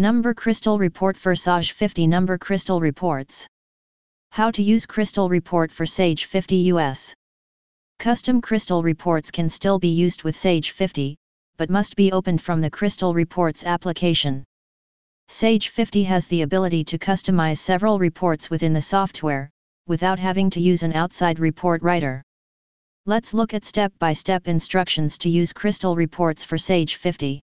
Number Crystal Report for Sage 50 Number Crystal Reports How to use Crystal Report for Sage 50 US Custom Crystal Reports can still be used with Sage 50, but must be opened from the Crystal Reports application. Sage 50 has the ability to customize several reports within the software, without having to use an outside report writer. Let's look at step-by-step -step instructions to use Crystal Reports for Sage 50.